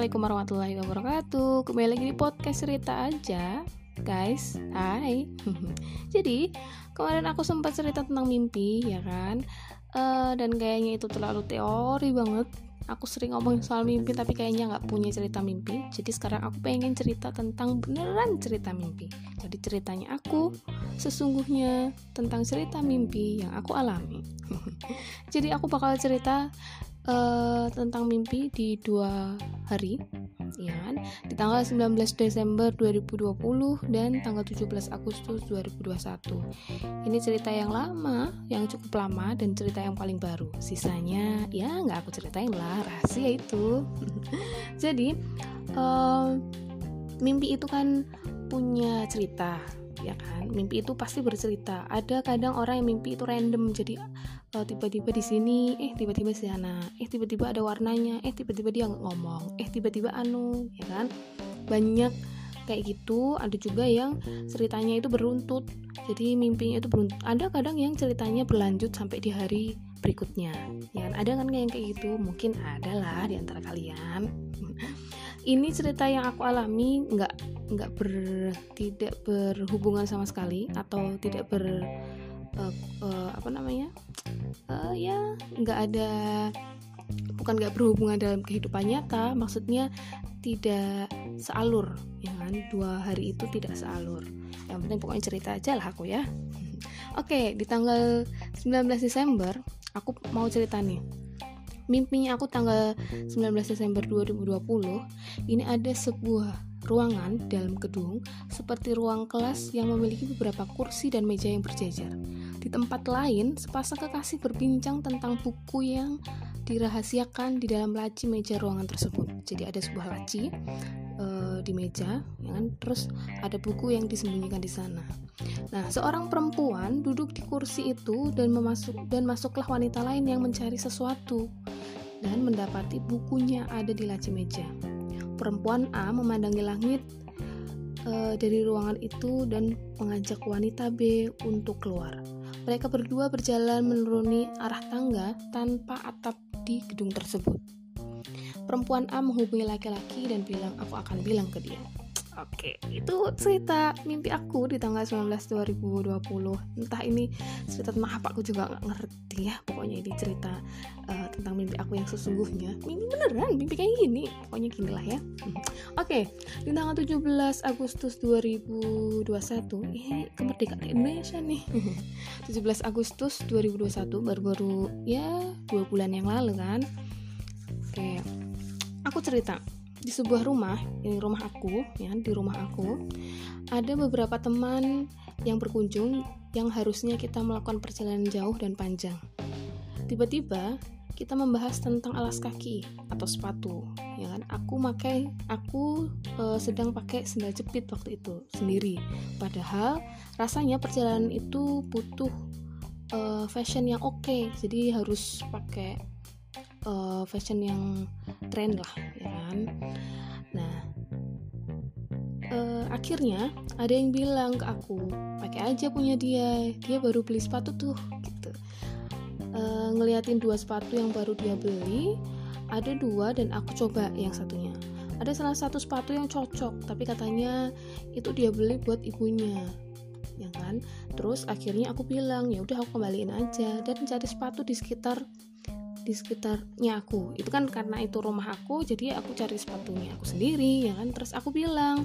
Assalamualaikum warahmatullahi wabarakatuh. Kembali lagi di podcast cerita aja Guys, hai. Jadi, kemarin aku sempat cerita tentang mimpi, ya kan? Uh, Dan kayaknya itu terlalu teori banget. Aku sering ngomong soal mimpi tapi kayaknya nggak punya cerita mimpi. Jadi sekarang aku pengen cerita tentang beneran cerita mimpi. Jadi ceritanya aku sesungguhnya tentang cerita mimpi yang aku alami. Jadi aku bakal cerita uh, tentang mimpi di dua hari ya kan? Di tanggal 19 Desember 2020 dan tanggal 17 Agustus 2021 ini cerita yang lama yang cukup lama dan cerita yang paling baru. Sisanya ya nggak aku ceritain lah rahasia itu. Jadi uh, mimpi itu kan punya cerita ya kan? Mimpi itu pasti bercerita. Ada kadang orang yang mimpi itu random jadi uh, tiba-tiba di sini eh tiba-tiba di sana eh tiba-tiba ada warnanya eh tiba-tiba dia ngomong eh tiba-tiba anu ya kan? Banyak kayak gitu. Ada juga yang ceritanya itu beruntut. Jadi mimpinya itu beruntut. Ada kadang yang ceritanya berlanjut sampai di hari berikutnya. Ya kan? Ada kan yang kayak gitu? Mungkin ada lah di antara kalian. Ini cerita yang aku alami nggak nggak ber tidak berhubungan sama sekali atau tidak ber uh, uh, apa namanya uh, ya nggak ada bukan nggak berhubungan dalam kehidupan nyata maksudnya tidak sealur ya kan? Dua hari itu tidak sealur. Yang penting pokoknya cerita aja lah aku ya. Oke di tanggal 19 Desember aku mau cerita nih. Mimpinya aku tanggal 19 Desember 2020 ini ada sebuah ruangan dalam gedung seperti ruang kelas yang memiliki beberapa kursi dan meja yang berjejer. Di tempat lain, sepasang kekasih berbincang tentang buku yang dirahasiakan di dalam laci meja ruangan tersebut. Jadi ada sebuah laci uh, di meja, ya kan? Terus ada buku yang disembunyikan di sana. Nah, seorang perempuan duduk di kursi itu dan memasuk dan masuklah wanita lain yang mencari sesuatu dan mendapati bukunya ada di laci meja. Perempuan A memandangi langit e, dari ruangan itu dan mengajak wanita B untuk keluar. Mereka berdua berjalan menuruni arah tangga tanpa atap di gedung tersebut. Perempuan A menghubungi laki-laki dan bilang, "Aku akan bilang ke dia." Oke, itu cerita mimpi aku di tanggal 19 2020. Entah ini cerita tentang apa aku juga nggak ngerti ya. Pokoknya ini cerita uh, tentang mimpi aku yang sesungguhnya. Mimpi beneran, mimpi kayak gini. Pokoknya gini lah ya. Oke, di tanggal 17 Agustus 2021, ini kemerdekaan Indonesia nih. 17 Agustus 2021 baru-baru ya dua bulan yang lalu kan. Oke, aku cerita di sebuah rumah, ini rumah aku, ya, di rumah aku ada beberapa teman yang berkunjung yang harusnya kita melakukan perjalanan jauh dan panjang. Tiba-tiba kita membahas tentang alas kaki atau sepatu, ya kan? Aku pakai, aku e, sedang pakai sendal jepit waktu itu sendiri. Padahal rasanya perjalanan itu butuh e, fashion yang oke, okay, jadi harus pakai uh, fashion yang tren lah ya kan? Nah uh, akhirnya ada yang bilang ke aku pakai aja punya dia dia baru beli sepatu tuh gitu. Uh, ngeliatin dua sepatu yang baru dia beli ada dua dan aku coba yang satunya. Ada salah satu sepatu yang cocok tapi katanya itu dia beli buat ibunya ya kan? Terus akhirnya aku bilang ya udah aku kembaliin aja dan cari sepatu di sekitar di sekitarnya aku. Itu kan karena itu rumah aku jadi aku cari sepatunya aku sendiri ya kan? Terus aku bilang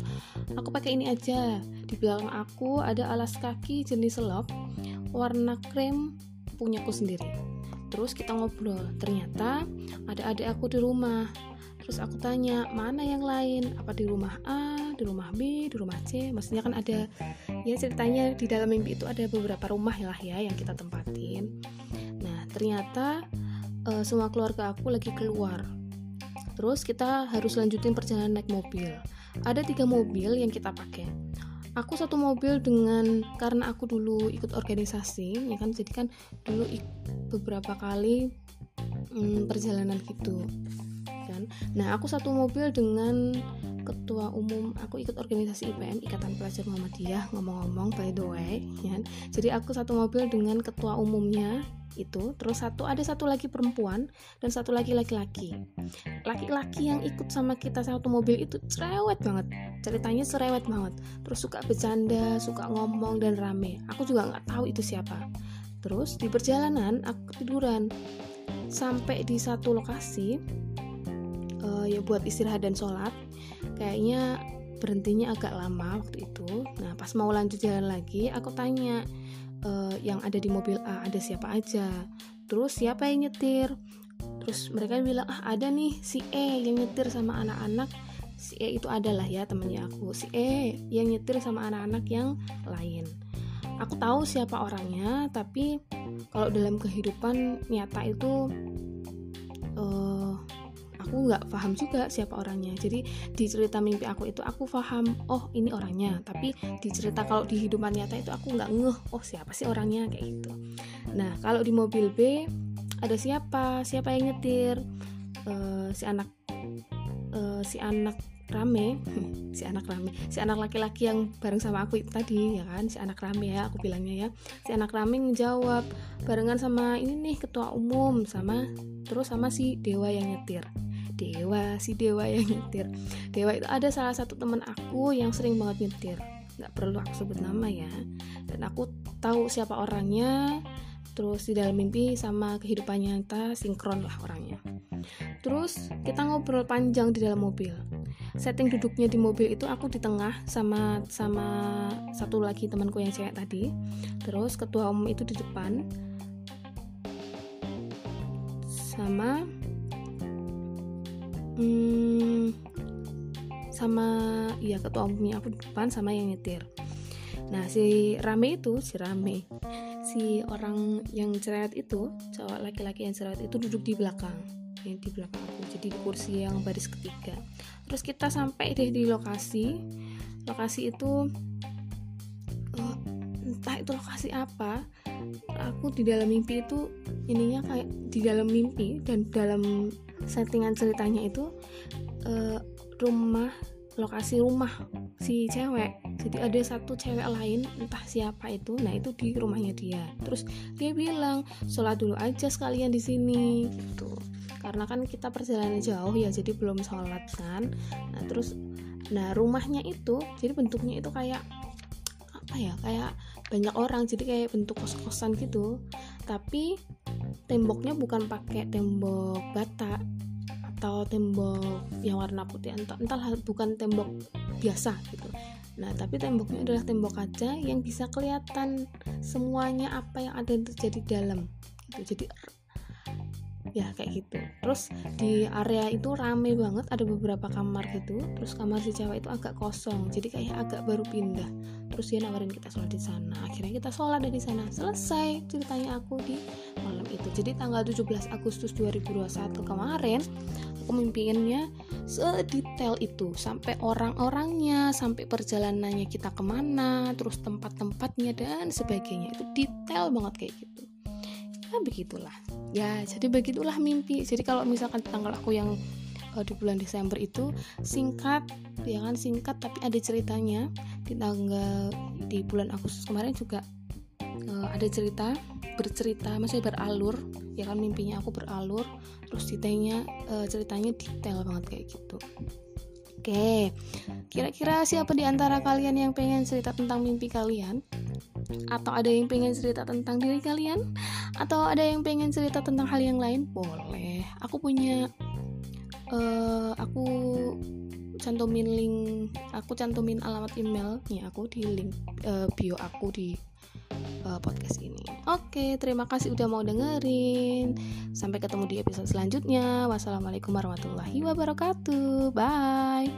aku pakai ini aja. Di belakang aku ada alas kaki jenis selop warna krem punyaku sendiri. Terus kita ngobrol. Ternyata ada adik aku di rumah. Terus aku tanya mana yang lain? Apa di rumah A di rumah B di rumah C? Maksudnya kan ada ya ceritanya di dalam mimpi itu ada beberapa rumah lah ya yang kita tempatin. Nah ternyata uh, semua keluarga aku lagi keluar. Terus kita harus lanjutin perjalanan naik mobil. Ada tiga mobil yang kita pakai. Aku satu mobil dengan karena aku dulu ikut organisasi, ya kan, jadi kan dulu beberapa kali hmm, perjalanan gitu, kan. Nah aku satu mobil dengan ketua umum aku ikut organisasi IPM Ikatan Pelajar Muhammadiyah ngomong-ngomong by the way ya. jadi aku satu mobil dengan ketua umumnya itu terus satu ada satu lagi perempuan dan satu lagi laki-laki. Laki-laki yang ikut sama kita satu mobil itu cerewet banget ceritanya cerewet banget. Terus suka bercanda suka ngomong dan rame. Aku juga nggak tahu itu siapa. Terus di perjalanan aku tiduran sampai di satu lokasi uh, ya buat istirahat dan sholat kayaknya berhentinya agak lama waktu itu. Nah pas mau lanjut jalan lagi aku tanya uh, yang ada di mobil A ada siapa aja? Terus siapa yang nyetir? Terus mereka bilang ah ada nih si E yang nyetir sama anak-anak. Si E itu adalah ya temennya aku. Si E yang nyetir sama anak-anak yang lain. Aku tahu siapa orangnya tapi kalau dalam kehidupan nyata itu uh, aku nggak paham juga siapa orangnya. Jadi di cerita mimpi aku itu aku paham oh ini orangnya. Tapi di cerita kalau di hidupan nyata itu aku nggak ngeh oh siapa sih orangnya kayak gitu. Nah kalau di mobil B ada siapa? Siapa yang nyetir? Uh, si anak uh, si anak rame. Si anak rame. Si anak laki-laki yang bareng sama aku itu tadi ya kan? Si anak rame ya aku bilangnya ya. Si anak rame ngejawab barengan sama ini nih ketua umum sama terus sama si dewa yang nyetir Dewa si Dewa yang nyetir. Dewa itu ada salah satu teman aku yang sering banget nyetir. Nggak perlu aku sebut nama ya. Dan aku tahu siapa orangnya terus di dalam mimpi sama kehidupan nyata sinkron lah orangnya. Terus kita ngobrol panjang di dalam mobil. Setting duduknya di mobil itu aku di tengah sama sama satu lagi temanku yang cewek tadi. Terus ketua umum itu di depan. Sama hmm, sama ya ketua umumnya aku di depan sama yang nyetir. Nah si rame itu si rame si orang yang cerewet itu cowok laki-laki yang cerewet itu duduk di belakang yang di belakang aku jadi di kursi yang baris ketiga. Terus kita sampai deh di lokasi. Lokasi itu uh, entah itu lokasi apa aku di dalam mimpi itu ininya kayak di dalam mimpi dan dalam settingan ceritanya itu uh, rumah lokasi rumah si cewek. Jadi ada satu cewek lain entah siapa itu nah itu di rumahnya dia. Terus dia bilang sholat dulu aja sekalian di sini. Gitu. Karena kan kita perjalanan jauh ya jadi belum sholat kan. Nah terus nah rumahnya itu jadi bentuknya itu kayak apa ya kayak banyak orang jadi kayak bentuk kos-kosan gitu. Tapi temboknya bukan pakai tembok bata atau tembok yang warna putih. Entah, entahlah bukan tembok biasa gitu. Nah tapi temboknya adalah tembok kaca yang bisa kelihatan semuanya apa yang ada yang terjadi dalam gitu. Jadi ya kayak gitu. Terus di area itu rame banget ada beberapa kamar gitu. Terus kamar si cewek itu agak kosong jadi kayak agak baru pindah. Terus dia nawarin kita sholat di sana. Akhirnya kita sholat di sana. Selesai ceritanya aku di malam itu jadi tanggal 17 Agustus 2021 kemarin aku mimpiinnya sedetail itu. Sampai orang-orangnya sampai perjalanannya kita ke mana terus tempat-tempatnya dan sebagainya. Itu detail banget kayak gitu. Ya begitulah. Ya jadi begitulah mimpi. Jadi kalau misalkan tanggal aku yang uh, di bulan Desember itu singkat ya kan singkat tapi ada ceritanya. Di tanggal di bulan Agustus kemarin juga uh, ada cerita bercerita masih beralur ya kan mimpinya aku beralur terus ceritanya uh, ceritanya detail banget kayak gitu Oke, kira-kira siapa di antara kalian yang pengen cerita tentang mimpi kalian? Atau ada yang pengen cerita tentang diri kalian? Atau ada yang pengen cerita tentang hal yang lain? Boleh. Aku punya, uh, aku cantumin link, aku cantumin alamat email nih aku di link uh, bio aku di uh, podcast ini. Oke, terima kasih udah mau dengerin. Sampai ketemu di episode selanjutnya. Wassalamualaikum warahmatullahi wabarakatuh. Bye.